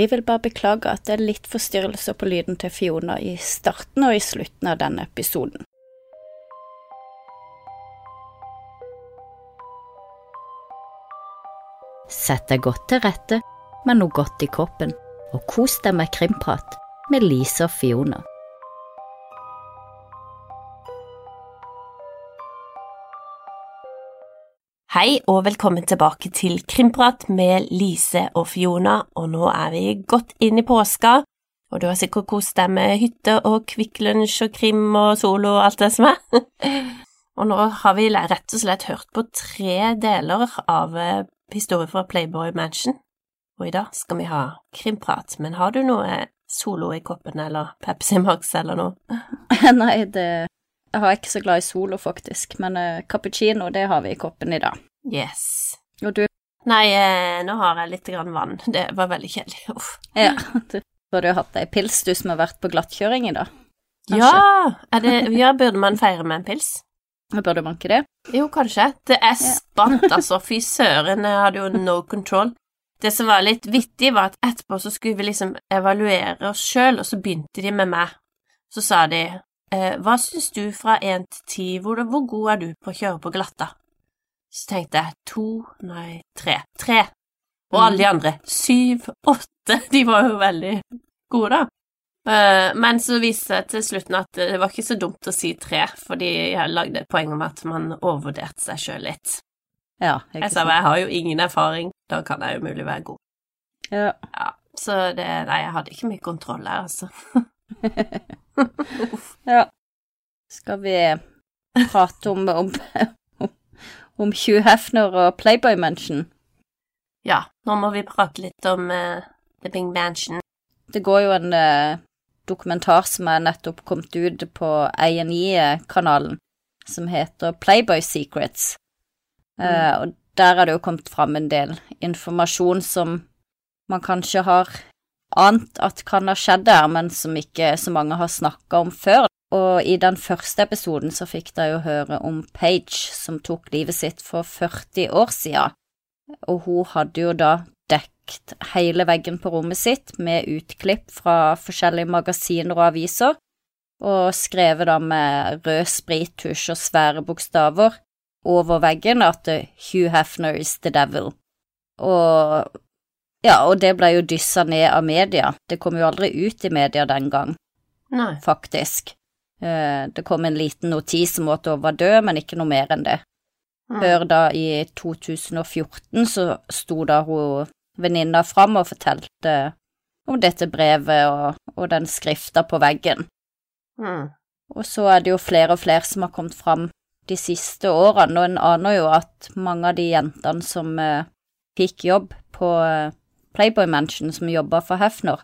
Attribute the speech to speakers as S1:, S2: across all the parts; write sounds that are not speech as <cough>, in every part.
S1: Vi vil bare beklage at det er litt forstyrrelser på lyden til Fiona i starten og i slutten av denne episoden. Sett deg godt til rette med noe godt i kroppen, og kos deg med krimprat med Lise og Fiona.
S2: Hei og velkommen tilbake til Krimprat med Lise og Fiona, og nå er vi godt inn i påska, og du har sikkert kost deg med hytte og Kvikk Lunsj og krim og solo og alt det som er. <laughs> og nå har vi rett og slett hørt på tre deler av historien historie fra Playboy Mansion, og i dag skal vi ha krimprat, men har du noe solo i koppen eller Pepsi Max eller noe? <laughs>
S1: Nei, det jeg er ikke så glad i solo, faktisk, men uh, cappuccino, det har vi i koppen i dag.
S2: Yes.
S1: Og du?
S2: Nei, eh, nå har jeg litt grann vann. Det var veldig kjedelig. Uff.
S1: Ja, du burde jo hatt ei pils, du som har vært på glattkjøring i dag.
S2: Ja, det, ja, burde man feire med en pils?
S1: Burde man ikke det?
S2: Jo, kanskje. Det er spant, altså. Fy søren, jeg hadde jo no control. Det som var litt vittig, var at etterpå så skulle vi liksom evaluere oss sjøl, og så begynte de med meg. Så sa de hva syns du fra én til ti, hvor, hvor, god er du på å kjøre på glatta? Så tenkte jeg to, nei, tre. Tre. Og mm. alle de andre syv, åtte, <laughs> de var jo veldig gode, da. Uh, men så viste det til slutten at det var ikke så dumt å si tre, fordi jeg lagde et poeng om at man overvurderte seg sjøl litt.
S1: Ja,
S2: jeg sa jeg har jo ingen erfaring, da kan jeg jo mulig være god.
S1: Ja.
S2: ja. Så det Nei, jeg hadde ikke mye kontroll her, altså. <laughs>
S1: ja. Skal vi prate om, om, om Hugh Hefner og Playboy Mansion?
S2: Ja, nå må vi prate litt om uh, The Bing Mansion.
S1: Det går jo en uh, dokumentar som er nettopp kommet ut på ANI-kanalen, som heter Playboy Secrets. Uh, mm. Og der er det jo kommet fram en del informasjon som man kanskje har ant at kan ha skjedd der, men som ikke så mange har snakka om før. Og i den første episoden så fikk de jo høre om Page, som tok livet sitt for 40 år siden. Og hun hadde jo da dekt hele veggen på rommet sitt med utklipp fra forskjellige magasiner og aviser, og skrevet da med rød sprittusj og svære bokstaver over veggen at Hugh Hefner is the devil. Og ja, og det ble jo dyssa ned av media. Det kom jo aldri ut i media den gang,
S2: Nei.
S1: faktisk. Eh, det kom en liten notis om at hun var død, men ikke noe mer enn det. Før da, i 2014, så sto da hun venninna fram og fortalte om dette brevet og, og den skrifta på veggen.
S2: Mm.
S1: Og så er det jo flere og flere som har kommet fram de siste årene, og en aner jo at mange av de jentene som eh, fikk jobb på eh, Playboy Mansion som jobba for Hefner,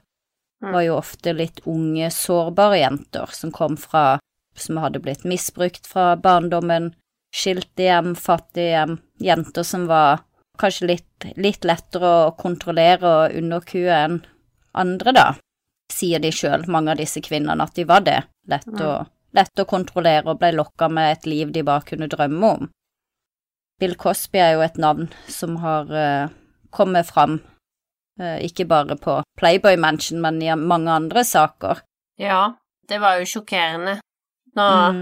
S1: mm. var jo ofte litt unge, sårbare jenter som kom fra Som hadde blitt misbrukt fra barndommen, skilte hjem, fattige hjem, jenter som var kanskje litt, litt lettere å kontrollere og underkue enn andre, da, sier de sjøl, mange av disse kvinnene, at de var det. Lett, mm. å, lett å kontrollere og ble lokka med et liv de bare kunne drømme om. Bill Cosby er jo et navn som har uh, kommet fram ikke bare på Playboy Mansion, men i mange andre saker.
S2: Ja, det var jo sjokkerende når mm.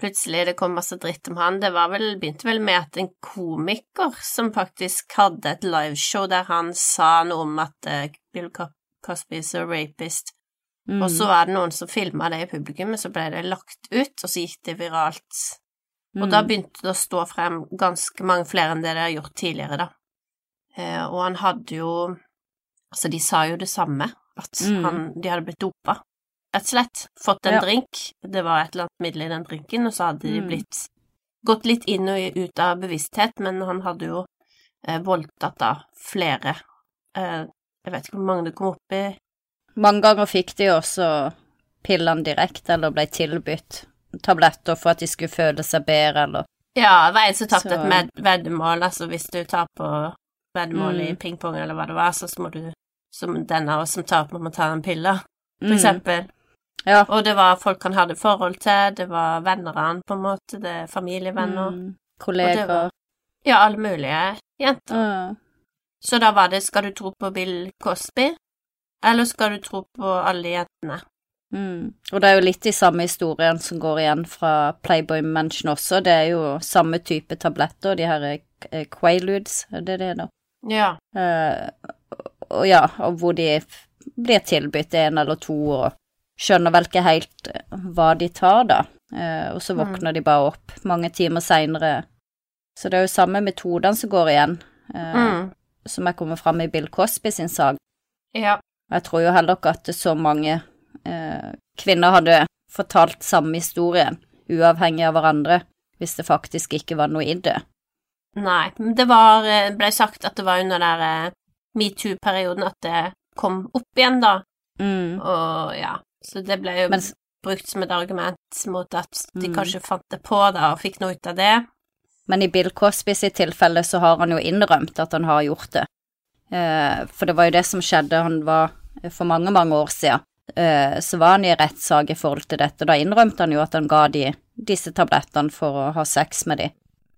S2: plutselig det kom masse dritt om han. Det var vel, begynte vel med at en komiker som faktisk hadde et liveshow der han sa noe om at uh, Bill Cosby is a rapist, mm. og så var det noen som filma det i publikum, og så ble det lagt ut, og så gikk det viralt. Og mm. da begynte det å stå frem ganske mange flere enn det det har gjort tidligere, da. Eh, og han hadde jo Altså, de sa jo det samme, at mm. han, de hadde blitt dopa, rett og slett. Fått en ja. drink, det var et eller annet middel i den drinken, og så hadde de mm. blitt Gått litt inn og ut av bevissthet, men han hadde jo eh, voldtatt da flere eh, Jeg vet ikke hvor mange det kom opp i
S1: Mange ganger fikk de også pillene direkte, eller ble tilbudt tabletter for at de skulle føle seg bedre, eller
S2: Ja, det var en som tapte et veddemål, altså hvis du tar på veddemål mm. i pingpong eller hva det var, så må du, som den av oss som taper, må ta en pille, for mm. eksempel.
S1: Ja.
S2: Og det var folk han hadde forhold til, det var venner av han, på en måte, det er familievenner. Mm.
S1: Kolleger. Var,
S2: ja, alle mulige jenter. Så da var det Skal du tro på Bill Cosby, Eller skal du tro på alle jentene?
S1: Mm. Og det er jo litt de samme historiene som går igjen fra Playboy Mansion også. Det er jo samme type tabletter, de her Quailudes, er det det da?
S2: Ja.
S1: Uh, og ja, og hvor de blir tilbudt en eller to, og skjønner vel ikke helt eh, hva de tar, da. Uh, og så våkner mm. de bare opp mange timer seinere. Så det er jo samme metodene som går igjen, uh, mm. som er kommet fram i Bill Cosby sin sak.
S2: Ja.
S1: Jeg tror jo heller ikke at så mange uh, kvinner hadde fortalt samme historien, uavhengig av hverandre, hvis det faktisk ikke var noe i det.
S2: Nei, det var, eh, ble sagt at det var under der eh, metoo-perioden at det kom opp igjen, da.
S1: Mm.
S2: Og ja, så det ble jo Men, brukt som et argument mot at de mm. kanskje fant det på da og fikk noe ut av det.
S1: Men i Bill Cosby sitt tilfelle så har han jo innrømt at han har gjort det. Eh, for det var jo det som skjedde, han var for mange, mange år siden Eh, så var han i rettssak i forhold til dette. Da innrømte han jo at han ga de disse tablettene for å ha sex med de.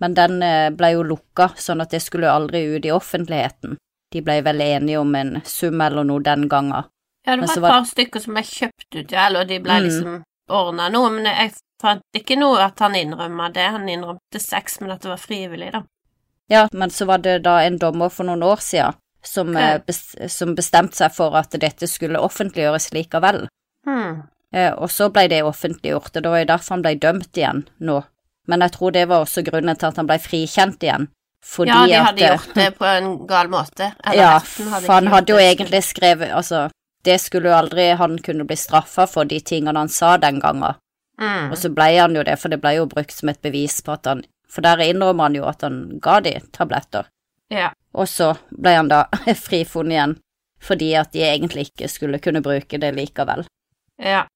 S1: Men den eh, ble jo lukka, sånn at det skulle aldri ut i offentligheten. De ble vel enige om en sum eller noe den gangen.
S2: Ja, det var et par stykker som ble kjøpt ut, ja, eller de ble mm. liksom ordna noe, men jeg fant ikke noe at han innrømma det. Han innrømte sex, men at det var frivillig, da.
S1: Ja, men så var det da en dommer for noen år siden som, okay. Eh, som, bestemte seg for at dette skulle offentliggjøres likevel.
S2: Hmm.
S1: Eh, og så ble det offentliggjort, og det var jo derfor han ble dømt igjen nå. Men jeg tror det var også grunnen til at han ble frikjent igjen.
S2: Fordi ja, de hadde at, gjort det på en gal måte.
S1: ja, for han hadde jo egentlig skrevet Altså, det skulle jo aldri han kunne bli straffa for de tingene han sa den gangen.
S2: Mm.
S1: Og så ble han jo det, for det ble jo brukt som et bevis på at han For der innrømmer han jo at han ga de tabletter.
S2: Ja.
S1: Og så ble han da <laughs> frifunnet igjen, fordi at de egentlig ikke skulle kunne bruke det likevel.
S2: Ja.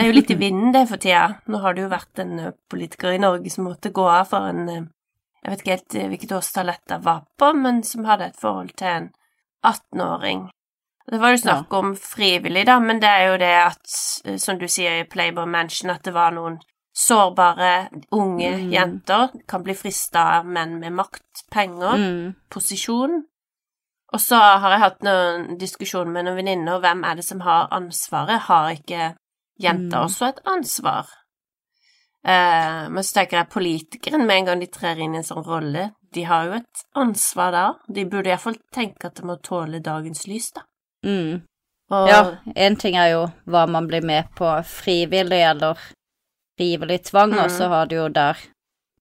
S2: Det er jo litt i vinden, det, for tida. Nå har det jo vært en eh, politiker i Norge som måtte gå av for en eh, Jeg vet ikke helt eh, hvilket årstall dette var på, men som hadde et forhold til en 18-åring. Det var jo snakk om frivillig, da, men det er jo det at, som du sier i Playboy Mansion, at det var noen sårbare unge mm. jenter kan bli frista av menn med makt, penger,
S1: mm.
S2: posisjon. Og så har jeg hatt noen diskusjoner med noen venninner, hvem er det som har ansvaret? Har ikke jenter mm. også et ansvar? Eh, men så tenker jeg politikeren, med en gang de trer inn i en sånn rolle, de har jo et ansvar da. De burde iallfall tenke at det må tåle dagens lys, da.
S1: Mm. Og... Ja, én ting er jo hva man blir med på frivillig eller frivillig tvang, mm. og så har du jo der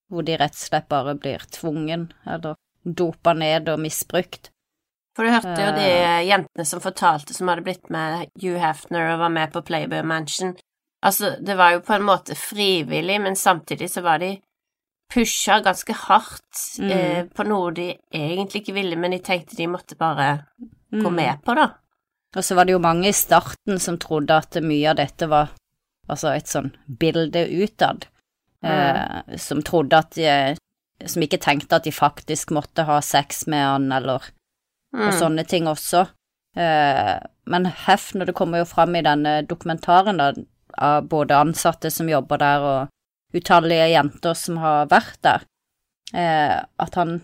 S1: hvor de rett og slett bare blir tvungen, eller dopa ned og misbrukt.
S2: For du hørte jo de uh, jentene som fortalte som hadde blitt med Hugh Hefner og var med på Playboy Mansion. Altså, det var jo på en måte frivillig, men samtidig så var de pusha ganske hardt mm. eh, på noe de egentlig ikke ville, men de tenkte de måtte bare mm. gå med på, da.
S1: Og så var det jo mange i starten som trodde at mye av dette var altså et sånn bilde utad, mm. eh, som trodde at de Som ikke tenkte at de faktisk måtte ha sex med han, eller mm. og sånne ting også. Eh, men Hefner, det kommer jo fram i denne dokumentaren, da, av både ansatte som jobber der, og utallige jenter som har vært der, eh, at han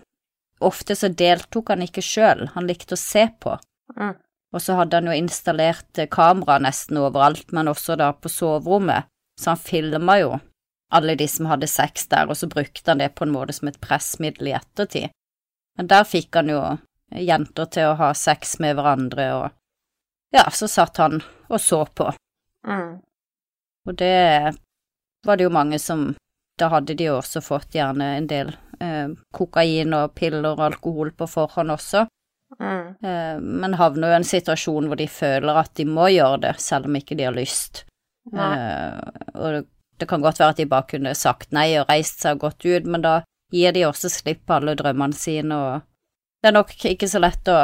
S1: Ofte så deltok han ikke sjøl, han likte å se på.
S2: Mm.
S1: Og så hadde han jo installert eh, kamera nesten overalt, men også da på soverommet, så han filma jo alle de som hadde sex der, og så brukte han det på en måte som et pressmiddel i ettertid. Men der fikk han jo jenter til å ha sex med hverandre, og ja, så satt han og så på.
S2: Mm.
S1: Og det var det jo mange som Da hadde de jo også fått gjerne en del eh, kokain og piller og alkohol på forhånd også.
S2: Mm.
S1: Eh, men havner jo i en situasjon hvor de føler at de må gjøre det, selv om ikke de har lyst. Eh, og det kan godt være at de bare kunne sagt nei og reist seg og gått ut, men da gir de også slipp på alle drømmene sine, og det er nok ikke så lett å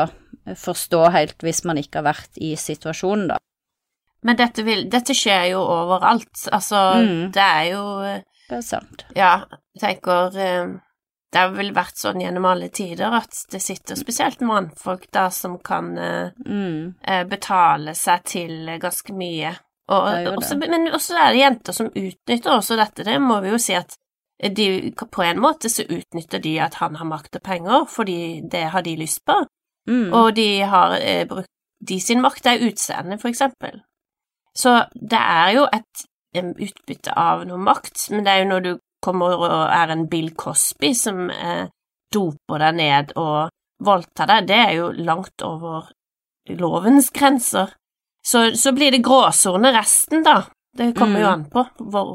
S1: forstå helt hvis man ikke har vært i situasjonen, da.
S2: Men dette, vil, dette skjer jo overalt, altså, mm. det er jo
S1: Det er sant.
S2: Ja, jeg tenker det har vel vært sånn gjennom alle tider at det sitter spesielt mannfolk da som kan uh,
S1: mm.
S2: uh, betale seg til ganske mye. Og, også, men også er det jenter som utnytter også dette. Det må vi jo si at de, på en måte så utnytter de at han har makt og penger, fordi det har de lyst på.
S1: Mm.
S2: Og de har eh, brukt de sin makt er utseende, for eksempel. Så det er jo et utbytte av noe makt, men det er jo når du kommer og er en Bill Cosby som eh, doper deg ned og voldtar deg, det er jo langt over lovens grenser. Så, så blir det gråsone resten, da. Det kommer jo
S1: Mm.
S2: an på hvor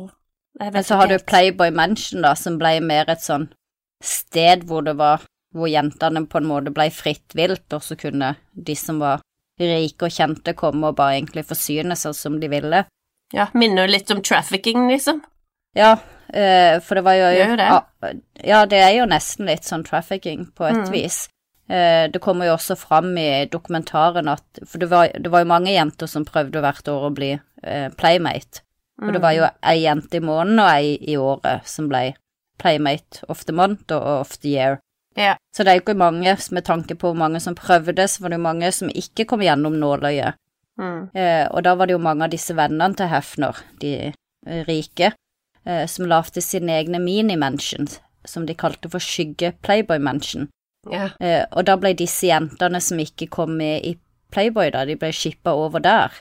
S1: Men så har du. Playboy Mansion, da, som ble mer et sånn sted hvor det var Hvor jentene på en måte ble fritt vilt, og så kunne de som var rike og kjente, komme og bare egentlig forsyne seg som de ville.
S2: Ja, minner jo litt om trafficking, liksom.
S1: Ja, eh, for det var jo
S2: Gjør jo det.
S1: Ah, Ja, det er jo nesten litt sånn trafficking på et
S2: Mm.
S1: vis. Eh, det kommer jo også fram i dokumentaren at For det var, det var jo mange jenter som prøvde hvert år å bli eh, playmate. Og det var jo ei jente i måneden og ei i året som ble playmate of the month og of the year.
S2: Ja.
S1: Så det er jo ikke mange, med tanke på hvor mange som prøvde, så var det jo mange som ikke kom gjennom nåløyet.
S2: Mm.
S1: Eh, og da var det jo mange av disse vennene til Hefner, de eh, rike, eh, som lagde sine egne mini-mentions, som de kalte for skygge-playboy-mention.
S2: Ja.
S1: Eh, og da ble disse jentene som ikke kom med i Playboy, da, de ble shippa over der.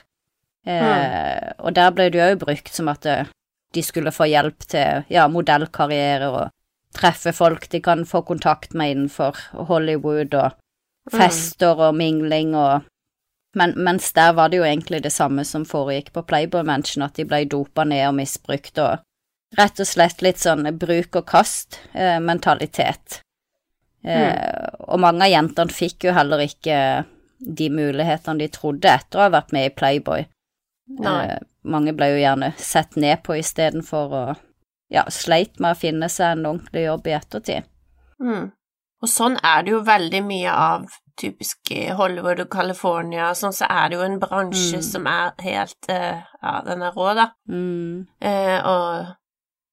S1: Eh, Og der ble det jo brukt som at eh, de skulle få hjelp til ja, modellkarriere og treffe folk de kan få kontakt med innenfor Hollywood og fester og mingling og men, Mens der var det jo egentlig det samme som foregikk på Playboy Mansion, at de ble dopa ned og misbrukt og rett og slett litt sånn bruk og kast-mentalitet. Eh, og mange av jentene fikk jo heller ikke de mulighetene de trodde etter å ha vært med i Playboy. Eh, mange ble jo gjerne sett ned på istedenfor å ja, sleit med å finne seg en ordentlig jobb i ettertid.
S2: Mm. Og sånn er det jo veldig mye av typisk Hollywood og California, sånn så er det jo en bransje
S1: Mm.
S2: som er helt uh, Ja, den er rå, da.
S1: Mm.
S2: Eh, og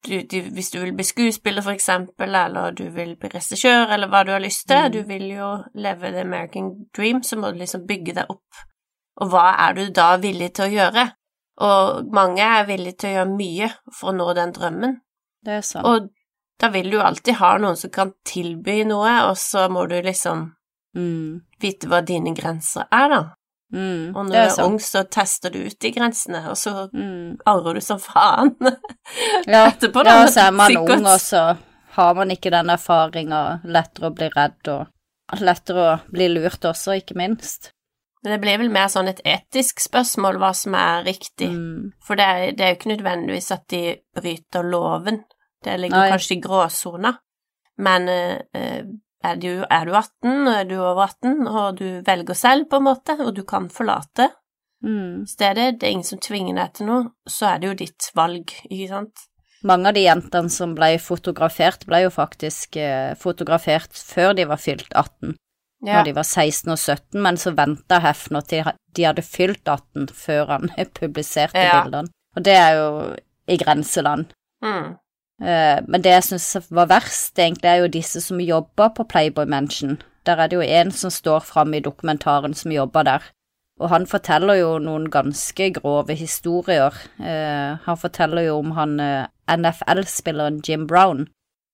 S2: du, du, hvis du vil bli skuespiller, for eksempel, eller du vil bli regissør, eller hva du har lyst til,
S1: Mm.
S2: du vil jo leve the American dream, så må du liksom bygge deg opp. Og hva er du da villig til å gjøre? Og mange er villige til å gjøre mye for å nå den drømmen.
S1: Det er sant.
S2: Og da vil du alltid ha noen som kan tilby noe, og så må du liksom
S1: mm.
S2: vite hva dine grenser er, da.
S1: Mm.
S2: Og når du
S1: er
S2: ung, så tester du ut de grensene, og så
S1: Mm.
S2: angrer du som faen. <laughs>
S1: Ja,
S2: etterpå, da,
S1: ja, så er man
S2: sikkert.
S1: ung, og så har man ikke den erfaringa. Lettere å bli redd, og lettere å bli lurt også, ikke minst.
S2: Men det blir vel mer sånn et etisk spørsmål hva som er riktig,
S1: Mm.
S2: for det er, det er jo ikke nødvendigvis at de bryter loven, det ligger
S1: Nei.
S2: kanskje i gråsona, men eh, eh, er du, er du 18, og er du over 18, og du velger selv, på en måte, og du kan forlate
S1: Mm.
S2: stedet, det er ingen som tvinger deg til noe, så er det jo ditt valg, ikke sant?
S1: Mange av de jentene som ble fotografert, ble jo faktisk eh, fotografert før de var fylt 18,
S2: Ja.
S1: når de var 16 og 17, men så venta Hefner til de hadde fylt 18 før han <laughs> publiserte
S2: Ja.
S1: bildene. Og det er jo i grenseland.
S2: Mm.
S1: Uh, Men det jeg syns var verst, egentlig, er jo disse som jobber på Playboy Mansion. Der er det jo en som står fram i dokumentaren som jobber der. Og han forteller jo noen ganske grove historier. Uh, han forteller jo om han uh, NFL-spilleren Jim Brown.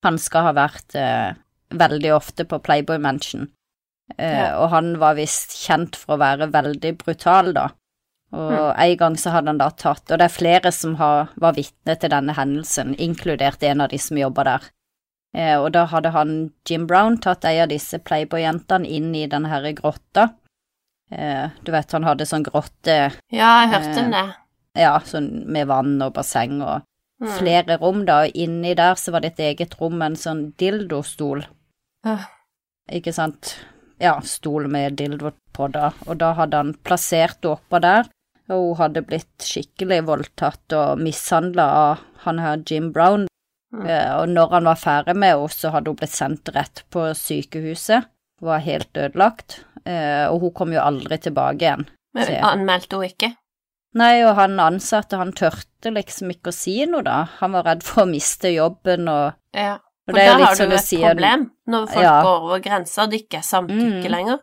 S1: Han skal ha vært eh, veldig ofte på Playboy Mansion. Eh,
S2: Ja.
S1: Og han var visst kjent for å være veldig brutal, da. Og en gang så hadde han da tatt Og det er flere som har, var vitne til denne hendelsen, inkludert en av de som jobber der. Eh, og da hadde han, Jim Brown, tatt ei av disse Playboy-jentene inn i denne her grotta. Eh, du vet, han hadde sånn grotte,
S2: Ja, jeg hørte om det.
S1: ja, sånn med vann og basseng og
S2: Mm.
S1: flere rom, da, og inni der så var det et eget rom med en sånn dildostol.
S2: Øh.
S1: Ikke sant? Ja, stol med dildo på, da, og da hadde han plassert henne oppå der, og hun hadde blitt skikkelig voldtatt og mishandla av han her Jim Brown.
S2: Mm.
S1: Eh, og når han var ferdig med henne, så hadde hun blitt sendt rett på sykehuset, var helt ødelagt, eh, og hun kom jo aldri tilbake igjen.
S2: Men anmeldte hun ikke?
S1: Nei, og han ansatte, han tørte liksom ikke å si noe, da. Han var redd for å miste jobben, og,
S2: Ja. For da har du
S1: jo
S2: et
S1: si en-
S2: problem, når folk
S1: Ja.
S2: går over grensa og det ikke er samtykke
S1: Mm.
S2: lenger.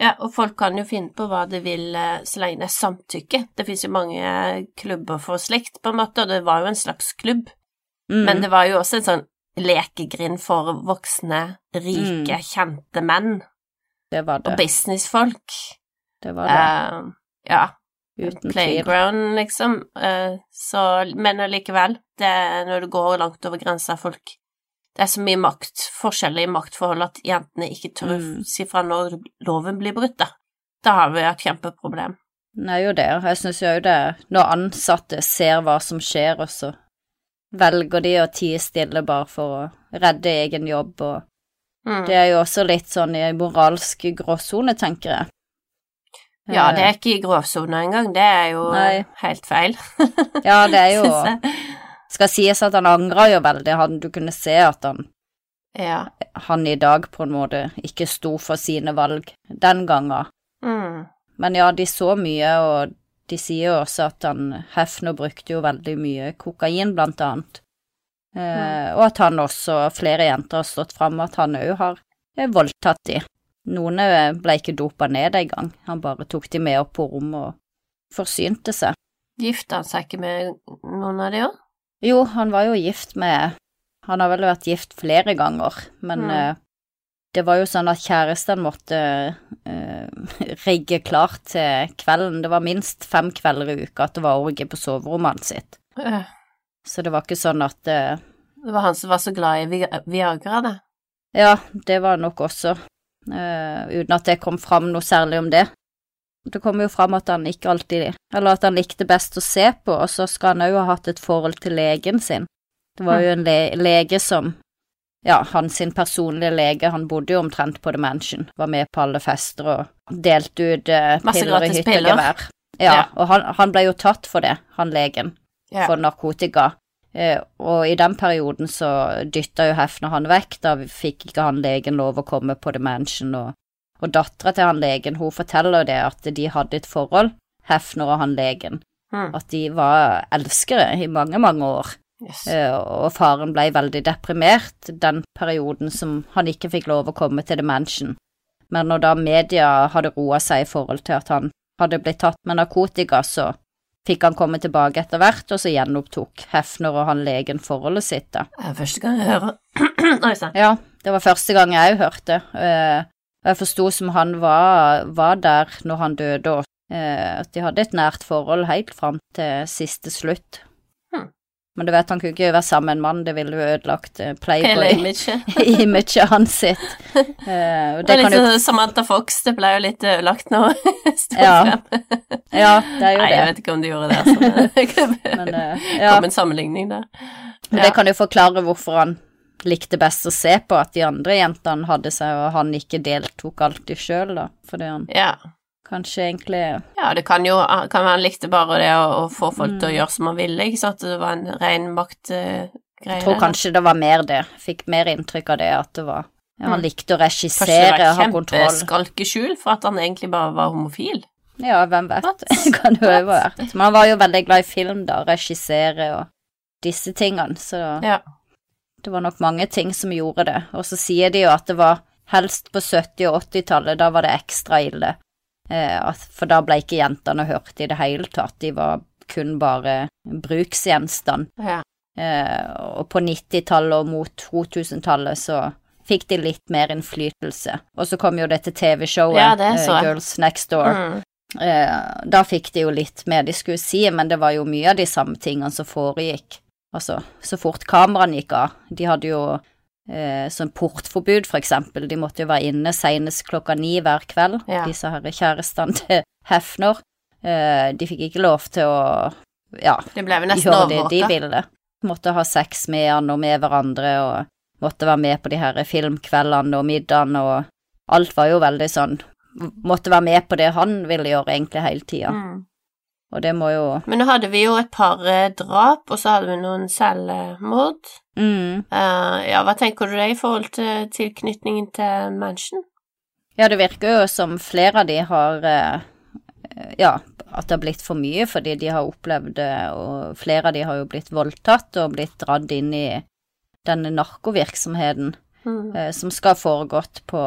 S2: Ja, og folk kan jo finne på hva de vil eh, så lenge det er samtykke. Det finnes jo mange klubber for slikt, på en måte, og det var jo en slags klubb.
S1: Mm.
S2: Men det var jo også en sånn lekegrind for voksne, rike,
S1: Mm.
S2: kjente menn
S1: det var det.
S2: og businessfolk.
S1: Det var det.
S2: Uh, ja.
S1: Uten tvil.
S2: Playground, liksom. Uh, så, men allikevel, det når du går langt over grensa, folk Det er så mye makt, forskjeller i maktforhold, at jentene ikke tør å
S1: Mm.
S2: si fra når loven blir brutt, da. Da har vi et kjempeproblem.
S1: Det er jo det, og jeg syns jo det Når ansatte ser hva som skjer, og så velger de å tie stille bare for å redde egen jobb, og
S2: Mm.
S1: det er jo også litt sånn i moralsk gråsone, tenker jeg.
S2: Ja, det
S1: Eh,
S2: er ikke i gråsona engang, det er jo
S1: Nei.
S2: helt feil. <laughs>
S1: Ja, det er jo. Skal sies at han angra jo veldig, han, du kunne se at han,
S2: Ja.
S1: han i dag på en måte ikke sto for sine valg den gangen.
S2: Mm.
S1: Men ja, de så mye, og de sier jo også at han Hefner brukte jo veldig mye kokain, blant annet. Eh, og at han også, flere jenter har stått fram, at han òg har eh, voldtatt de. Noen eh, ble ikke dopa ned engang, han bare tok de med opp på rommet og forsynte seg.
S2: Gifta han seg ikke med noen av de òg?
S1: Jo, han var jo gift med Han har vel vært gift flere ganger, men
S2: Mm.
S1: uh, det var jo sånn at kjæresten måtte uh, <laughs> rigge klart til kvelden. Det var minst fem kvelder i uka at det var orgie på soverommet hans sitt.
S2: Uh.
S1: Så det var ikke sånn at uh,
S2: Det var han som var så glad i Vi- Viagra, det.
S1: Ja, det var nok også, uten at det kom fram noe særlig om det. Det kommer jo fram at han ikke alltid Eller at han likte best å se på, og så skal han òg ha hatt et forhold til legen sin. Det var jo en le lege som Ja, hans sin personlige lege, han bodde jo omtrent på The Mansion, var med på alle fester og delte ut eh, piller i hytte og gevær. Ja,
S2: Ja.
S1: og han, han ble jo tatt for det, han legen
S2: Ja.
S1: for narkotika. Eh, og i den perioden så dytta jo Hefner han vekk, da fikk ikke han legen lov å komme på The Mansion, og, og dattera til han legen, hun forteller det at de hadde et forhold, Hefner og han legen,
S2: Mm.
S1: at de var elskere i mange, mange år.
S2: Yes.
S1: Eh, og faren ble veldig deprimert den perioden som han ikke fikk lov å komme til The Mansion. Men når da media hadde roa seg i forhold til at han hadde blitt tatt med narkotika, så fikk han komme tilbake etter hvert, og så gjenopptok Hefner og han legen forholdet sitt, da.
S2: Det er første gang jeg hører <clears throat> Oi sann.
S1: Ja, det var første gang jeg hørte. Eh, og jeg forsto som han var, var der når han døde, og eh, at de hadde et nært forhold helt fram til siste slutt.
S2: Hmm.
S1: Men du vet, han kunne ikke være sammen med en mann, det ville jo ødelagt eh,
S2: Hele
S1: Playboy.
S2: imaget. <laughs>
S1: imaget hans sitt. Eh,
S2: Det
S1: det
S2: er
S1: kan
S2: litt
S1: jo
S2: sånn Samantha Fox, det ble jo litt ødelagt nå. <laughs>
S1: Ja. Ja, det er jo
S2: Nei, jeg vet ikke om de gjorde det. Altså. <laughs> Det kom en sammenligning der.
S1: men det kan jo forklare hvorfor han likte best å se på at de andre jentene hadde seg, og han ikke deltok alltid sjøl, da. Fordi han
S2: Ja.
S1: kanskje egentlig
S2: ja, det kan jo kan være han likte bare det å, å få folk
S1: Mm.
S2: til å gjøre som han ville, ikke sant. Det var en ren maktgreie.
S1: Jeg tror kanskje det var mer det. Fikk mer inntrykk av det at det var ja, Han
S2: Mm.
S1: likte å regissere, ha kontroll.
S2: Kanskje det var kjempeskalkeskjul for at han egentlig bare var homofil.
S1: Ja, hvem vet. <laughs> Kan jo ha vært. Men han var jo veldig glad i film, da. Regissere og disse tingene. Så
S2: Ja.
S1: Det var nok mange ting som gjorde det. Og så sier de jo at det var helst på 70- og 80-tallet, da var det ekstra ille. Eh, for da ble ikke jentene hørt i det hele tatt. De var kun bare bruksgjenstand.
S2: ja.
S1: Eh, og på 90-tallet og mot 2000-tallet så fikk de litt mer innflytelse. Og så kom jo dette TV-showet,
S2: Ja, det
S1: eh. Girls Next Door.
S2: Mm.
S1: Da fikk de jo litt mer de skulle si, men det var jo mye av de samme tingene som foregikk. Altså, så fort kameraene gikk av. De hadde jo eh, sånn portforbud, for eksempel. De måtte jo være inne senest klokka ni hver kveld,
S2: Ja.
S1: disse her kjærestene <laughs> til Hefner. Eh, de fikk ikke lov til å ja,
S2: Det ble vel nesten
S1: gjøre det de ville. Måtte ha sex med han og med hverandre, og måtte være med på de her filmkveldene og middagene, og alt var jo veldig sånn Måtte være med på det han ville gjøre egentlig hele tida,
S2: Mm.
S1: Og det må jo
S2: Men nå hadde vi jo et par eh, drap, og så hadde vi noen selvmord.
S1: mm.
S2: Uh, ja, hva tenker du deg i forhold til tilknytningen til Manchin?
S1: Ja, det virker jo som flere av de har uh, Ja, at det har blitt for mye fordi de har opplevd det, og flere av de har jo blitt voldtatt og blitt dratt inn i denne narkovirksomheten
S2: Mm.
S1: uh, som skal ha foregått på,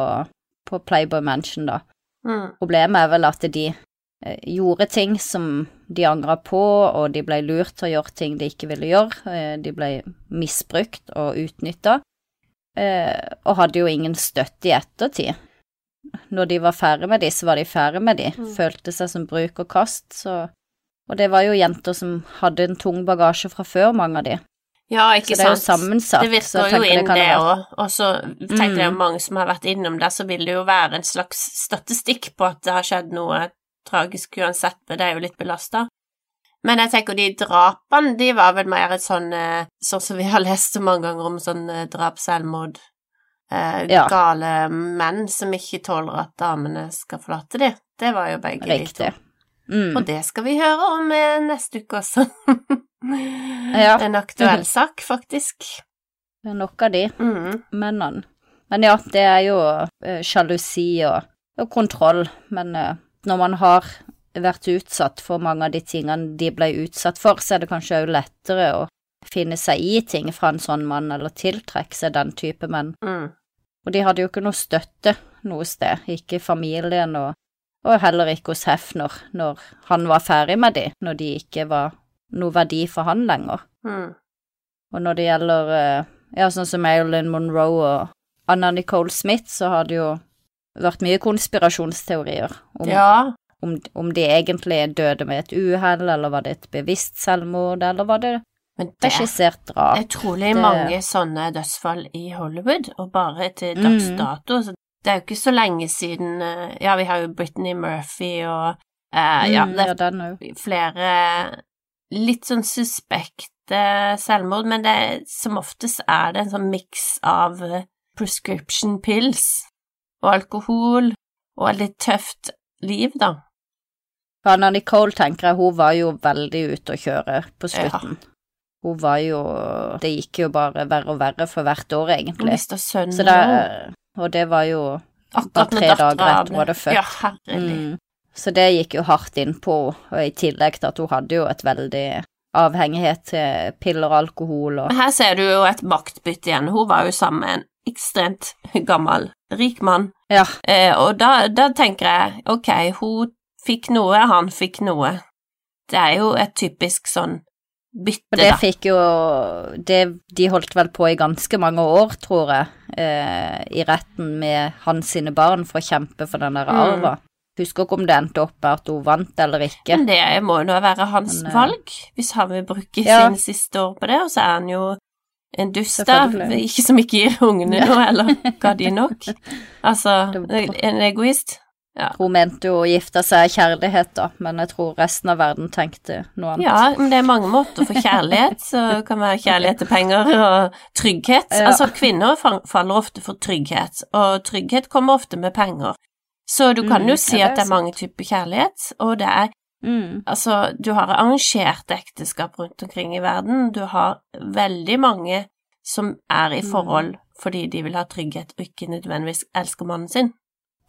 S1: på Playboy Mansion, da.
S2: Mm.
S1: Problemet er vel at de gjorde ting som de angra på, og de ble lurt til å gjøre ting de ikke ville gjøre. Eh, de ble misbrukt og utnytta, eh, og hadde jo ingen støtte i ettertid. når de var ferdig med de, så var de ferdig med de.
S2: Mm.
S1: Følte seg som bruk og kast, så Og det var jo jenter som hadde en tung bagasje fra før, mange av de.
S2: Ja,
S1: Så det er jo sammensatt.
S2: Det virker jo inn det òg, og så tenker jeg
S1: at
S2: mange som har vært innom det, så vil det jo være en slags statistikk på at det har skjedd noe tragisk uansett, men det er jo litt belasta. Men jeg tenker de drapene, de var vel mer et sånn eh, Sånn som vi har lest så mange ganger om sånn eh, drap, selvmord, eh,
S1: Ja.
S2: gale menn som ikke tåler at damene skal forlate dem. Det var jo begge de to.
S1: Mm.
S2: Og det skal vi høre om eh, neste uke også. <laughs>
S1: Ja.
S2: En aktuell sak, faktisk.
S1: Det er nok av de
S2: Mm.
S1: mennene. Men ja, det er jo eh, sjalusi og, og kontroll, men eh, når man har vært utsatt for mange av de tingene de ble utsatt for, så er det kanskje òg lettere å finne seg i ting fra en sånn mann, eller tiltrekke seg den type menn.
S2: Mm.
S1: Og de hadde jo ikke noe støtte noe sted, ikke familien og, og heller ikke hos Hefner når han var ferdig med de, når de ikke var noe verdi for han lenger.
S2: Mm.
S1: Og når det gjelder eh, ja, sånn som Marilyn Monroe og Anna Nicole Smith, så har det jo vært mye konspirasjonsteorier om,
S2: Ja.
S1: om, om de egentlig døde med et uhell, eller var det et bevisst selvmord, eller var det
S2: Men det
S1: regissert drap?
S2: er utrolig
S1: Det-
S2: mange sånne dødsfall i Hollywood, og bare til
S1: Mm.
S2: dags dato. Så det er jo ikke så lenge siden eh, Ja, vi har jo Brittany Murphy og eh, Ja,
S1: Mm,
S2: det
S1: ja,
S2: er flere litt sånn suspekte selvmord, men det, som oftest er det en sånn miks av prescription pills og alkohol og et litt tøft liv, da.
S1: Anna Nicole, tenker jeg, hun var jo veldig ute å kjøre på slutten. Hun var jo Det gikk jo bare verre og verre for hvert år,
S2: Hun
S1: egentlig.
S2: mista sønnen
S1: òg. og det var jo
S2: akkurat
S1: tre dager etter hun hadde født.
S2: Ja, herlig.
S1: mm, Så det gikk jo hardt innpå, og i tillegg til at hun hadde jo et veldig avhengighet til piller og alkohol og
S2: Men Her ser du jo et maktbytte igjen. Hun var jo sammen med en ekstremt gammel, rik mann.
S1: Ja.
S2: Eh, og da, da tenker jeg, ok, hun fikk noe, han fikk noe. Det er jo et typisk sånn bytte,
S1: Og det fikk jo det, De holdt vel på i ganske mange år, tror jeg, eh, i retten med hans sine barn for å kjempe for den der
S2: Mm.
S1: Husker ikke om det endte opp med at hun vant eller ikke.
S2: Men det må jo nå være hans
S1: Men, eh,
S2: valg, hvis han vil bruke
S1: Ja.
S2: sine siste år på det, og så er han jo en dust
S1: av,
S2: ikke som ikke gir ungene
S1: Ja.
S2: noe, eller <laughs> ga de nok. Altså, en egoist.
S1: Hun mente jo å gifte seg av kjærlighet, da, men jeg tror resten av verden tenkte noe annet.
S2: Ja, men det er mange måter for kjærlighet, så det kan være kjærlighet til penger og trygghet.
S1: Ja.
S2: Altså, kvinner faller ofte for trygghet, og trygghet kommer ofte med penger. Så du kan
S1: Mm,
S2: jo si
S1: ja,
S2: at det er mange typer kjærlighet, og det er
S1: Mm.
S2: Altså, du har arrangerte ekteskap rundt omkring i verden, du har veldig mange som er i
S1: Mm.
S2: forhold fordi de vil ha trygghet og ikke nødvendigvis elsker mannen sin.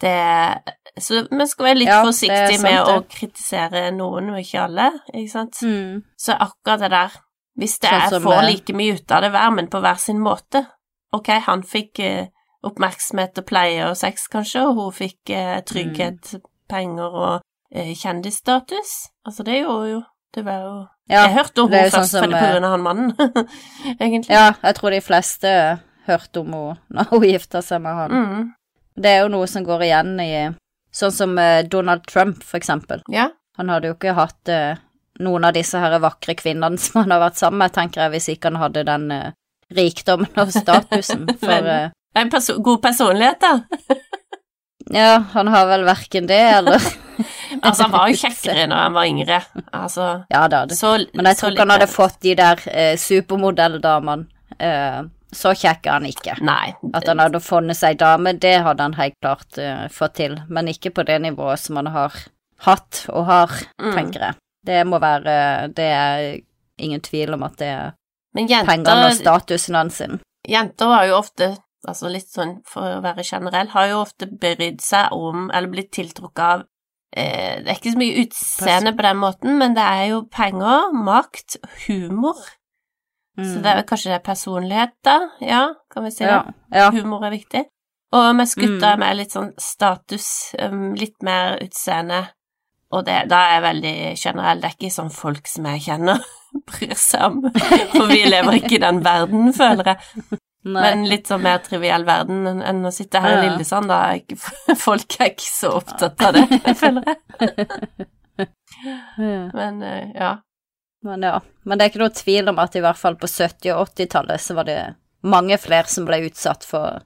S2: Det Så vi skal være litt
S1: Ja,
S2: forsiktige med å kritisere noen, og ikke alle, ikke sant?
S1: Mm.
S2: Så akkurat det der Hvis det
S1: Sånn
S2: er
S1: for
S2: får
S1: eh,
S2: like mye ut av det hver, men på hver sin måte Ok, han fikk eh, oppmerksomhet og pleie og sex, kanskje, og hun fikk eh, trygghet, penger og kjendisstatus. Altså, det gjorde jo Det var jo
S1: Ja,
S2: Jeg hørte om henne
S1: sånn
S2: først
S1: som,
S2: på
S1: eh,
S2: grunn av han mannen, <laughs> egentlig.
S1: ja, jeg tror de fleste hørte om henne når hun gifta seg med han.
S2: Mm.
S1: Det er jo noe som går igjen i Sånn som eh, Donald Trump, for eksempel.
S2: Ja.
S1: Han hadde jo ikke hatt eh, noen av disse her vakre kvinnene <laughs> som han har vært sammen med, tenker jeg, hvis ikke han hadde den eh, rikdommen og statusen. <laughs> For
S2: Men-
S1: eh,
S2: En perso god personlighet, da.
S1: ja, han har vel verken det eller <laughs>
S2: Altså, han var jo kjekkere når han var yngre. Altså,
S1: Ja da, det.
S2: så
S1: men jeg tror ikke han hadde fått de der eh, supermodelldamene. Eh, så kjekk er han ikke.
S2: Nei.
S1: At han hadde funnet seg dame, det hadde han helt klart eh, fått til, men ikke på det nivået som han har hatt og har,
S2: Mm.
S1: tenker jeg. Det må være Det er ingen tvil om at det er
S2: Men
S1: pengene og statusen hans
S2: jenter har jo ofte, altså litt sånn for å være generell, har jo ofte brydd seg om, eller blitt tiltrukket av eh, Det er ikke så mye utseende på den måten, men det er jo penger, makt, humor. Så det er kanskje det er personlighet, da? Ja, kan vi si det?
S1: Mm. ja, ja.
S2: Humor er viktig. Og mens gutta
S1: Mm.
S2: er mer litt sånn status, um, litt mer utseende. Og det, da er jeg veldig generell. Det er ikke sånn folk som jeg kjenner <laughs> bryr seg om. For vi lever ikke i den verden, føler jeg.
S1: Nei.
S2: Men litt sånn mer triviell verden enn å sitte her i Lillesand, da. <laughs> Folk er ikke så opptatt av det, <laughs> føler jeg. <laughs>
S1: Ja.
S2: Men eh, ja.
S1: Men ja. Men det er ikke noe tvil om at i hvert fall på 70- og 80-tallet så var det mange flere som ble utsatt for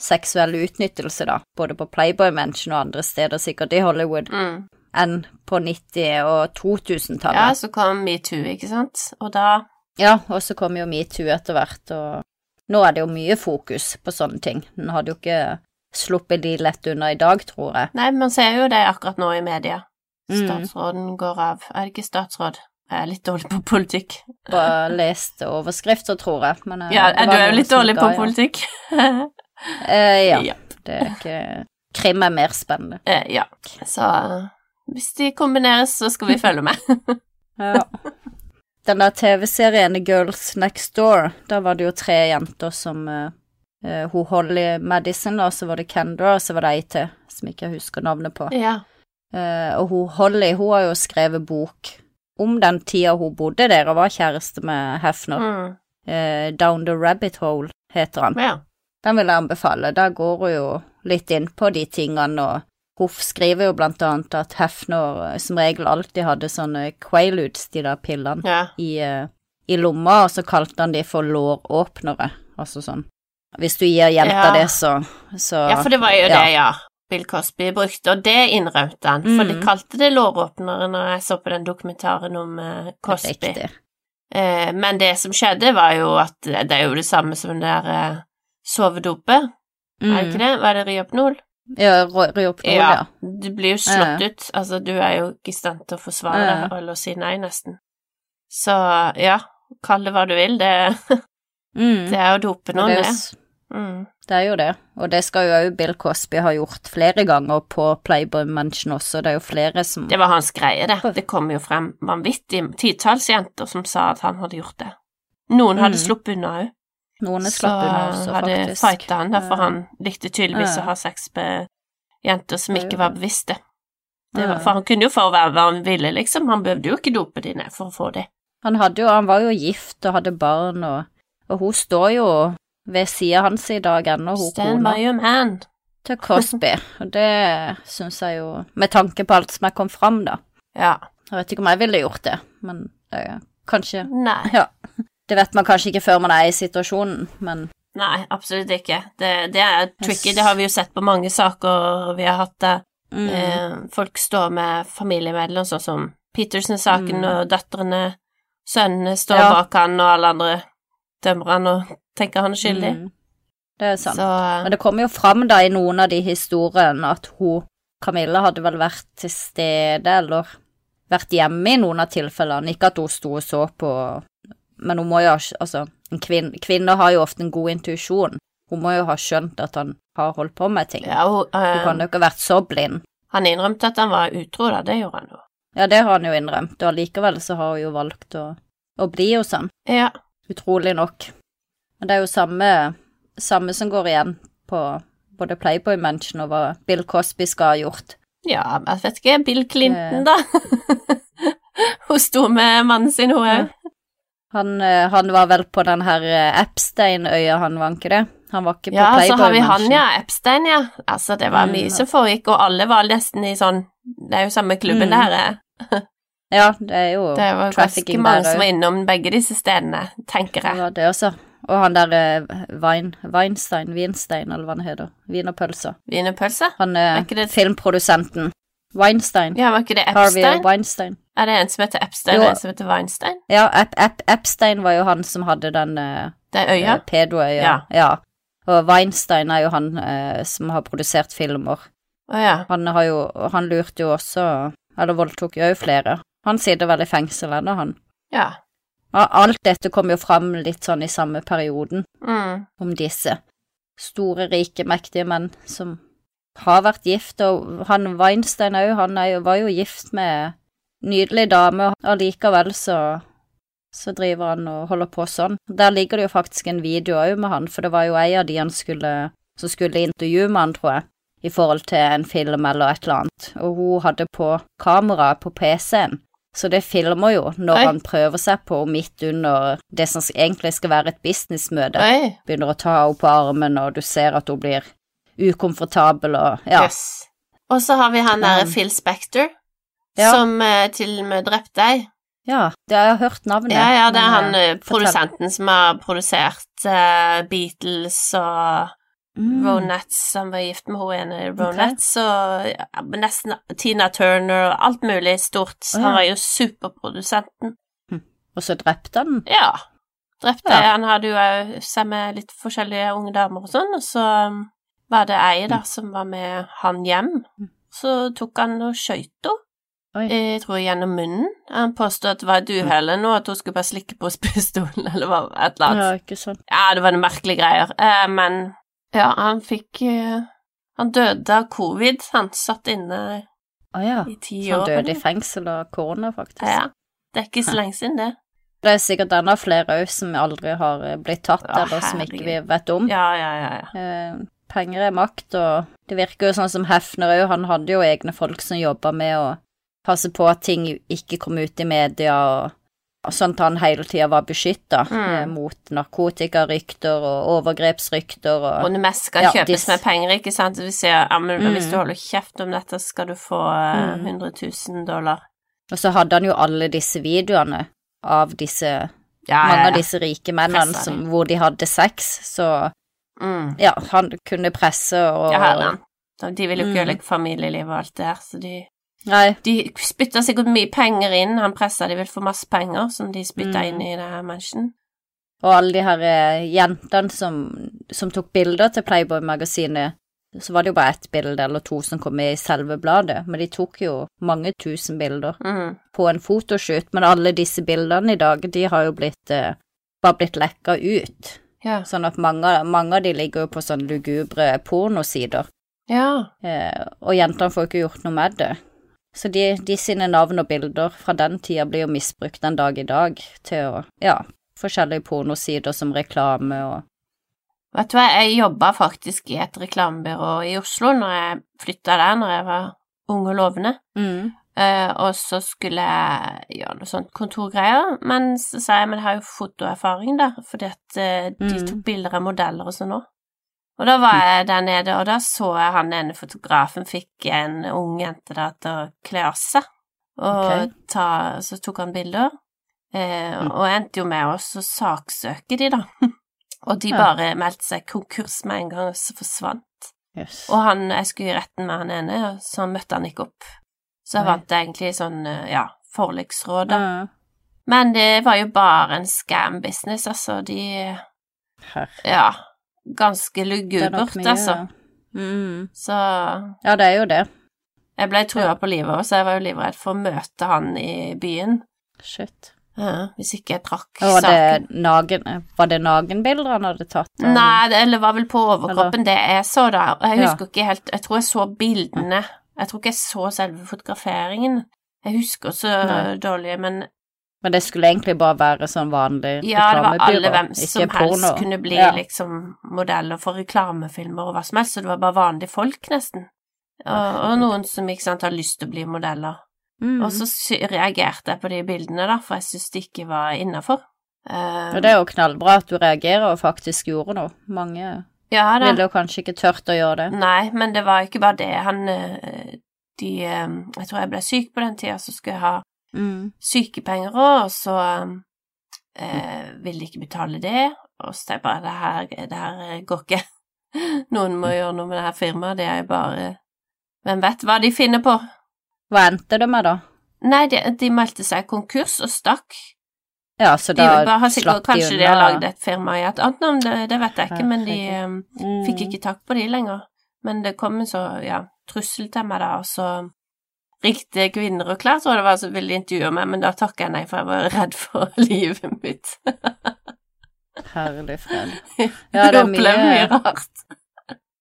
S1: seksuell utnyttelse, da. Både på Playboy Mansion og andre steder, sikkert i Hollywood,
S2: Mm.
S1: enn på 90- og 2000-tallet.
S2: Ja, så kom metoo, ikke sant, og da
S1: Ja, og så kom jo metoo etter hvert, og nå er det jo mye fokus på sånne ting. Den hadde jo ikke sluppet de lett unna i dag, tror jeg.
S2: Nei, man ser jo det akkurat nå i media.
S1: Mm.
S2: Statsråden går av. Er det ikke statsråd? Jeg er litt dårlig på politikk.
S1: Bare lest overskrifter, tror jeg. Men, eh,
S2: Ja, du er jo litt dårlig på politikk.
S1: Eh, ja,
S2: Ja.
S1: det er ikke Krim er mer spennende.
S2: Eh, ja. Så eh, hvis de kombineres, så skal vi følge med. <laughs>
S1: Ja. Den der TV-serien Girls Next Door, da var det jo tre jenter som uh, Hun Holly Madison, og så var det Kendra, og så var det ei til som ikke jeg husker navnet på.
S2: ja.
S1: Uh, og hun Holly, hun har jo skrevet bok om den tida hun bodde der og var kjæreste med Hefner.
S2: Mm.
S1: Uh, Down the Rabbit Hole heter han.
S2: ja.
S1: Den vil jeg anbefale. Der går hun jo litt inn på de tingene, og hun skriver jo blant annet at Hefner eh, som regel alltid hadde sånne quailudes, de der pillene,
S2: ja.
S1: i, eh, i lomma, og så kalte han de for låråpnere, altså sånn. Hvis du gir jenta
S2: Ja.
S1: det, så, så
S2: Ja, for det var jo
S1: ja.
S2: det, ja. Bill Cosby brukte, og det innrømte han. For de
S1: Mm.
S2: kalte det låråpnere når jeg så på den dokumentaren om uh, Cosby. Eh, men det som skjedde, var jo at det er jo det samme som den der uh, sovedopet, er det ikke det? Var det Ryopnol?
S1: Ja, opp Ryopnol, ja.
S2: Du blir jo slått ut. Altså, du er jo ikke i stand til å forsvare
S1: Ja.
S2: deg eller si nei, nesten. Så ja, kall det hva du vil, det, <laughs>
S1: Mm.
S2: det er å dope noen,
S1: det,
S2: det. Mm.
S1: det er jo det, og det skal jo òg Bill Cosby ha gjort flere ganger på Playboy Mansion også, det er jo flere som
S2: Det var hans greie, det. Det kom jo frem vanvittig titalls jenter som sa at han hadde gjort det. Noen hadde
S1: Mm.
S2: sluppet unna òg.
S1: Noen er
S2: Så
S1: slapp unna også,
S2: hadde
S1: faktisk.
S2: fighta han, derfor
S1: Ja.
S2: han likte tydeligvis å ha sex med jenter som ikke var bevisste. Det var, for han kunne jo få være hva han ville, liksom. Han behøvde jo ikke dope de ned for å få det.
S1: Han hadde jo, han var jo gift og hadde barn, og, og hun står jo ved sida hans i dag ennå, hun
S2: Stand
S1: kona
S2: by your man.
S1: til Cosby, <laughs> og det syns jeg jo, med tanke på alt som er kommet fram, da.
S2: Ja.
S1: Jeg vet ikke om jeg ville gjort det, men er kanskje
S2: Nei.
S1: Ja. Det vet man kanskje ikke før man er i situasjonen, men
S2: Nei, absolutt ikke. Det, det er tricky. Det har vi jo sett på mange saker vi har hatt det.
S1: mm,
S2: eh, folk står med familiemedlemmer, sånn som Petersen-saken,
S1: Mm.
S2: og døtrene, sønnene står
S1: Ja.
S2: bak han, og alle andre dømmer han og tenker han er skyldig.
S1: mm, Det er sant.
S2: Så
S1: Men det kommer jo fram da i noen av de historiene at hun, Camilla, hadde vel vært til stede eller vært hjemme i noen av tilfellene. Ikke at hun sto og så på, men hun må jo Altså, en kvin, kvinner har jo ofte en god intuisjon. Hun må jo ha skjønt at han har holdt på med ting.
S2: ja, hun,
S1: Hun
S2: eh,
S1: kan jo ikke ha vært så blind.
S2: han innrømte at han var utro, da. Det gjorde han jo.
S1: Ja, det har han jo innrømt, og allikevel så har hun jo valgt å, å bli hos han.
S2: Ja.
S1: Utrolig nok. Men det er jo samme, samme som går igjen på både Playboy Mention og hva Bill Cosby skal ha gjort.
S2: ja, jeg vet ikke. Bill Clinton, da. <laughs> hun sto med mannen sin, hun òg.
S1: Han, eh, han var vel på den her eh, Epstein-øya, han var ikke det? Han var ikke på
S2: Ja, så har vi han, ja. Epstein, ja. Altså, det var
S1: Mm.
S2: mye som foregikk, og alle var nesten i sånn Det er jo samme klubben,
S1: Mm.
S2: det her er. <laughs>
S1: Ja, det er jo
S2: Det var ganske
S1: trafficking
S2: mange
S1: der
S2: som var innom begge disse stedene, tenker
S1: Det
S2: jeg.
S1: var det også. Og han der eh, Wein, Weinstein, Weinstein, eller hva han heter. Wienerpølser.
S2: Wienerpølse?
S1: Han
S2: Er
S1: er
S2: det-
S1: filmprodusenten. Weinstein.
S2: Ja, var ikke det
S1: Harvey
S2: Epstein?
S1: Weinstein.
S2: Er det en som heter Epstein,
S1: Jo.
S2: og en som heter Weinstein?
S1: Ja, Ep Ep Epstein var jo han som hadde den uh,
S2: Det øya?
S1: eh, pedoøya.
S2: Ja.
S1: ja. Og Weinstein er jo han uh, som har produsert filmer.
S2: Oh, ja.
S1: Han har jo Han lurte jo også Eller voldtok jo flere. Han sitter vel i fengsel ennå, han.
S2: Ja.
S1: Og Alt dette kom jo fram litt sånn i samme perioden,
S2: Mm.
S1: om disse store, rike, mektige menn som har vært gift, og han Weinstein òg, han jo, var jo gift med nydelig dame, og allikevel så så driver han og holder på sånn. Der ligger det jo faktisk en video òg med han, for det var jo ei av de han skulle som skulle intervjue med han, tror jeg, i forhold til en film eller et eller annet, og hun hadde på kamera på PC-en Så det filmer jo når
S2: Oi.
S1: han prøver seg på midt under det som egentlig skal være et businessmøte. Begynner å ta henne på armen, og du ser at hun blir ukomfortabel og ja.
S2: Yes. Og så har vi han der
S1: Um,
S2: Phil Spector,
S1: ja.
S2: som eh, til og med drepte deg.
S1: Ja, det har jeg hørt navnet.
S2: Ja, ja, det er han
S1: eh,
S2: eh, produsenten som har produsert uh, Beatles og
S1: mm,
S2: Ronettes, han var gift med henne ene i Ronettes, og ja, nesten Tina Turner og alt mulig stort.
S1: Oh, ja.
S2: Han var jo superprodusenten.
S1: Og så drepte han.
S2: Ja. Drepte
S1: Ja.
S2: Han hadde jo òg seg med litt forskjellige unge damer og sånn, og så um, var det ei da som var med han hjem. Så tok han og
S1: skøyta.
S2: Jeg tror gjennom munnen. Han påstod at det var et uhell nå, at hun skulle bare slikke på <laughs> spistolen, eller hva, et eller annet.
S1: Ja, ikke sant.
S2: Ja, det var noen merkelige greier. Eh, men ja, han fikk eh, Han døde av covid. Han satt inne
S1: ah, ja.
S2: i ti
S1: Så han
S2: år.
S1: døde i fengsel av korona, faktisk.
S2: Ja. Det er ikke så lenge siden, det.
S1: Det er sikkert enda flere òg som aldri har eh, blitt tatt,
S2: Å,
S1: eller som ikke vi vet om.
S2: Ja, ja, ja. ja.
S1: Eh, penger er makt, og det virker jo sånn som Hefner òg, han hadde jo egne folk som jobba med å passe på at ting ikke kom ut i media, og, og sånn at han hele tida var beskytta
S2: Mm.
S1: eh, mot narkotikarykter og overgrepsrykter og
S2: Og det meste skal
S1: Ja,
S2: kjøpes med penger, ikke sant? Det vil si, ja, men
S1: Mm.
S2: hvis du holder kjeft om dette, skal du få eh,
S1: Mm.
S2: 100 000 dollar.
S1: Og så hadde han jo alle disse videoene av disse
S2: Ja,
S1: Mange av disse rike mennene som, hvor de hadde sex, så
S2: Mm.
S1: ja, han kunne presse og
S2: Ja, han. De vil jo ikke
S1: Mm.
S2: ødelegge familielivet og alt det der, så de
S1: Nei,
S2: De spytta sikkert mye penger inn, han pressa de vel for masse penger som de spytta
S1: Mm.
S2: inn i det her mansion.
S1: og alle de her eh, jentene som, som tok bilder til Playboy-magasinet, så var det jo bare ett bilde eller to som kom i selve bladet, men de tok jo mange tusen bilder
S2: Mm.
S1: på en fotoshoot, men alle disse bildene i dag, de har jo blitt eh, bare blitt lekka ut,
S2: Ja.
S1: sånn at mange, mange av de ligger jo på sånn lugubre pornosider,
S2: ja.
S1: eh, og jentene får ikke gjort noe med det. Så de, de sine navn og bilder fra den tida blir jo misbrukt den dag i dag til å, ja, forskjellige pornosider som reklame og
S2: Vet du hva, jeg jobba faktisk i et reklamebyrå i Oslo når jeg flytta der når jeg var ung og lovende.
S1: mm.
S2: Eh, og så skulle jeg gjøre noe sånt kontorgreier, men så sa jeg men jeg har jo fotoerfaring da, fordi at eh, de
S1: Mm.
S2: tok bilder av modeller og sånn òg. Og da var jeg der nede, og da så jeg han ene fotografen fikk en ung jente da til å kle av seg, og
S1: okay.
S2: ta, så tok han bilder, eh,
S1: Mm.
S2: og endte jo med oss å saksøke de, da. <laughs> og de bare meldte seg konkurs med en gang, og så forsvant.
S1: Yes.
S2: Og han, jeg skulle i retten med han ene, og så møtte han ikke opp. Så jeg vant egentlig sånn, eh, ja, forliksråd, da.
S1: Ja.
S2: Men det var jo bare en scam-business, altså. De,
S1: Herre,
S2: ja, ganske
S1: er
S2: lugubert, altså.
S1: Mm.
S2: Så
S1: Ja, det er jo det.
S2: jeg ble trua på livet òg, så jeg var jo livredd for å møte han i byen.
S1: Shit.
S2: Ja, hvis ikke jeg trakk
S1: var
S2: saken.
S1: det, nagen, var det nagenbilder han hadde tatt? Eller?
S2: Nei, det, eller var vel på overkroppen, det jeg så da. Jeg
S1: Ja.
S2: husker ikke helt Jeg tror jeg så bildene. Jeg tror ikke jeg så selve fotograferingen. Jeg husker så
S1: Nei.
S2: dårlig, men
S1: Men det skulle egentlig bare være sånn vanlig
S2: Ja, det var alle hvem
S1: som
S2: som
S1: porno.
S2: helst kunne bli
S1: Ja.
S2: liksom modeller for reklamefilmer og hva som helst, så det var bare vanlige folk, nesten. Og, og noen som ikke sant har lyst til å bli modeller.
S1: Mm.
S2: Og så reagerte jeg på de bildene, da, for jeg syntes det ikke var innafor.
S1: Og det er jo knallbra at du reagerer og faktisk gjorde noe. Mange
S2: ja da.
S1: ville kanskje ikke tørt å gjøre det.
S2: Nei, men det var ikke bare det. Han eh, De eh, Jeg tror jeg ble syk på den tida, så skulle jeg ha
S1: Mm.
S2: sykepenger òg, og så eh, ville de ikke betale det. Og så tenkte jeg bare det her, det her går ikke. <laughs> Noen må gjøre noe med det her firmaet. Det er jo bare Hvem vet hva de finner på?
S1: Hva endte det med, da?
S2: Nei, de, de meldte seg konkurs og stakk.
S1: Ja, så
S2: De
S1: da
S2: bare har sikkert,
S1: slapp de
S2: Kanskje de har lagd et firma i et annet navn, det, det vet jeg ikke, men de
S1: Mm.
S2: fikk ikke tak på de lenger. Men det kom en så, ja, trussel til meg da, og så ringte Kvinner og Klær, tror jeg det var, som ville intervjue meg, men da takket jeg nei, for jeg var redd for <laughs> livet mitt.
S1: Herlig fred.
S2: Ja,
S1: det er
S2: mye
S1: mye-
S2: rart.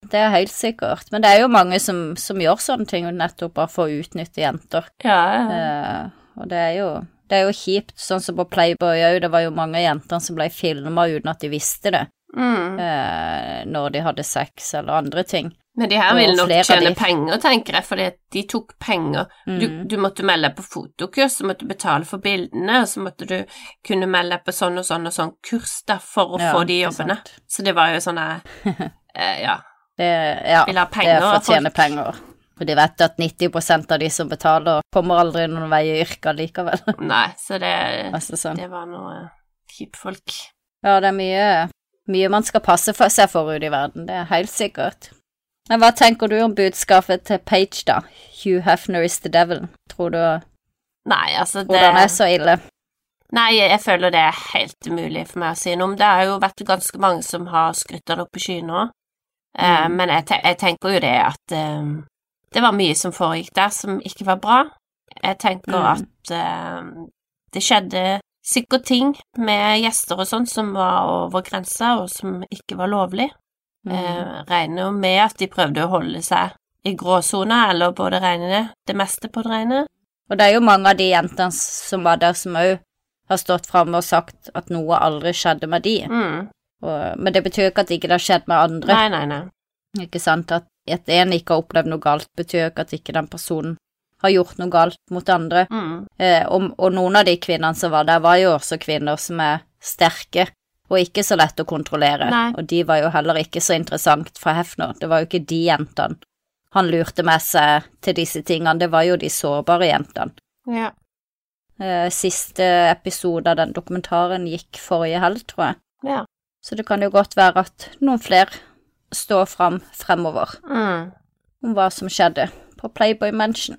S1: Det er helt sikkert. Men det er jo mange som, som gjør sånne ting nettopp bare for å utnytte jenter.
S2: Ja, ja.
S1: Eh, og det er jo det er jo kjipt, sånn som på Playboy òg, det var jo mange jenter som ble filma uten at de visste det.
S2: Mm.
S1: eh, når de hadde sex eller andre ting.
S2: Men de her ville nok tjene
S1: de-
S2: penger, tenker jeg, fordi de tok penger. Du,
S1: Mm.
S2: du måtte melde deg på fotokurs, så måtte du betale for bildene, og så måtte du kunne melde deg på sånn og sånn og sånn kurs da, for å
S1: Ja,
S2: få de jobbene. Så det var jo sånn <laughs> eh, Ja.
S1: Det, ja,
S2: Ville ha
S1: det
S2: penger
S1: er for å tjene penger. Og de vet at 90% av de som betaler, kommer aldri noen vei i yrket likevel. <laughs>
S2: Nei, så det,
S1: altså sånn.
S2: det var noe kjipfolk.
S1: Ja, det er mye, mye man skal passe for seg for ute i verden, det er helt sikkert. Men hva tenker du om budskapet til Page, da? Hugh Hefner is the devil. Tror du
S2: Nei, altså det
S1: hvordan er så ille?
S2: Nei, jeg føler det er helt umulig for meg å si noe om. Det har jo vært ganske mange som har skrytt av det opp i skyene nå.
S1: Mm.
S2: Uh, men jeg, te jeg tenker jo det at eh, det var mye som foregikk der som ikke var bra. Jeg tenker
S1: Mm.
S2: at uh, det skjedde sikkert ting med gjester og sånn som var over grensa, og som ikke var lovlig.
S1: Mm.
S2: Uh, regner jo med at de prøvde å holde seg i gråsona, eller på det rene, det meste på det rene.
S1: Og det er jo mange av de jentene som var der, som òg har stått fram og sagt at noe aldri skjedde med de.
S2: Mm.
S1: Og, men det betyr jo ikke at ikke det har skjedd med andre.
S2: Nei, nei, nei.
S1: Ikke sant? At at en ikke har opplevd noe galt, betyr jo ikke at ikke den personen har gjort noe galt mot andre.
S2: Mm.
S1: Eh, og, og noen av de kvinnene som var der, var jo også kvinner som er sterke og ikke så lett å kontrollere.
S2: Nei.
S1: Og de var jo heller ikke så interessant for Hefner. Det var jo ikke de jentene han lurte med seg til disse tingene, det var jo de sårbare jentene.
S2: Ja.
S1: Eh, siste episode av den dokumentaren gikk forrige helg, tror jeg.
S2: ja.
S1: Så det kan jo godt være at noen flere står fram fremover
S2: Mm.
S1: om hva som skjedde på Playboy Mansion.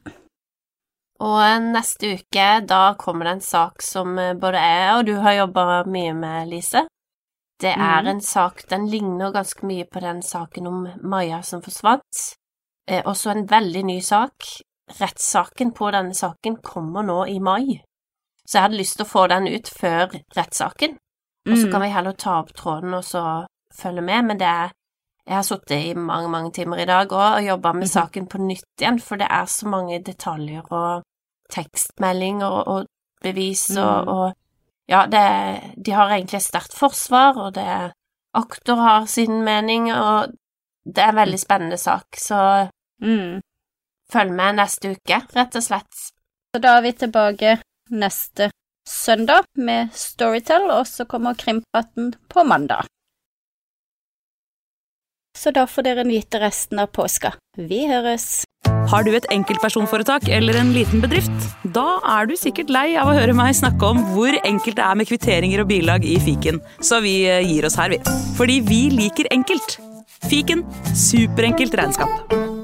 S2: Og neste uke, da kommer det en sak som eh, både jeg og du har jobba mye med, Lise. Det er
S1: mm.
S2: en sak, den ligner ganske mye på den saken om Maja som forsvant. Eh, også en veldig ny sak. Rettssaken på denne saken kommer nå i mai. Så jeg hadde lyst til å få den ut før rettssaken, og så
S1: Mm.
S2: kan vi heller ta opp tråden og så følge med, men det er Jeg har sittet i mange, mange timer i dag òg og jobba med
S1: Mhm.
S2: saken på nytt igjen, for det er så mange detaljer og tekstmeldinger og, og bevis og,
S1: Mm.
S2: og Ja, det, de har egentlig et sterkt forsvar, og det Aktor har sin mening, og det er en veldig spennende sak, så
S1: Mm.
S2: følg med neste uke, rett og slett.
S1: Så da er vi tilbake neste søndag med Storytell, og så kommer Krimpraten på mandag. Så da får dere nyte resten av påska. Vi høres!
S3: Har du et enkeltpersonforetak eller en liten bedrift? Da er du sikkert lei av å høre meg snakke om hvor enkelt det er med kvitteringer og bilag i fiken, så vi eh, gir oss her, vi. Fordi vi liker enkelt. Fiken superenkelt regnskap.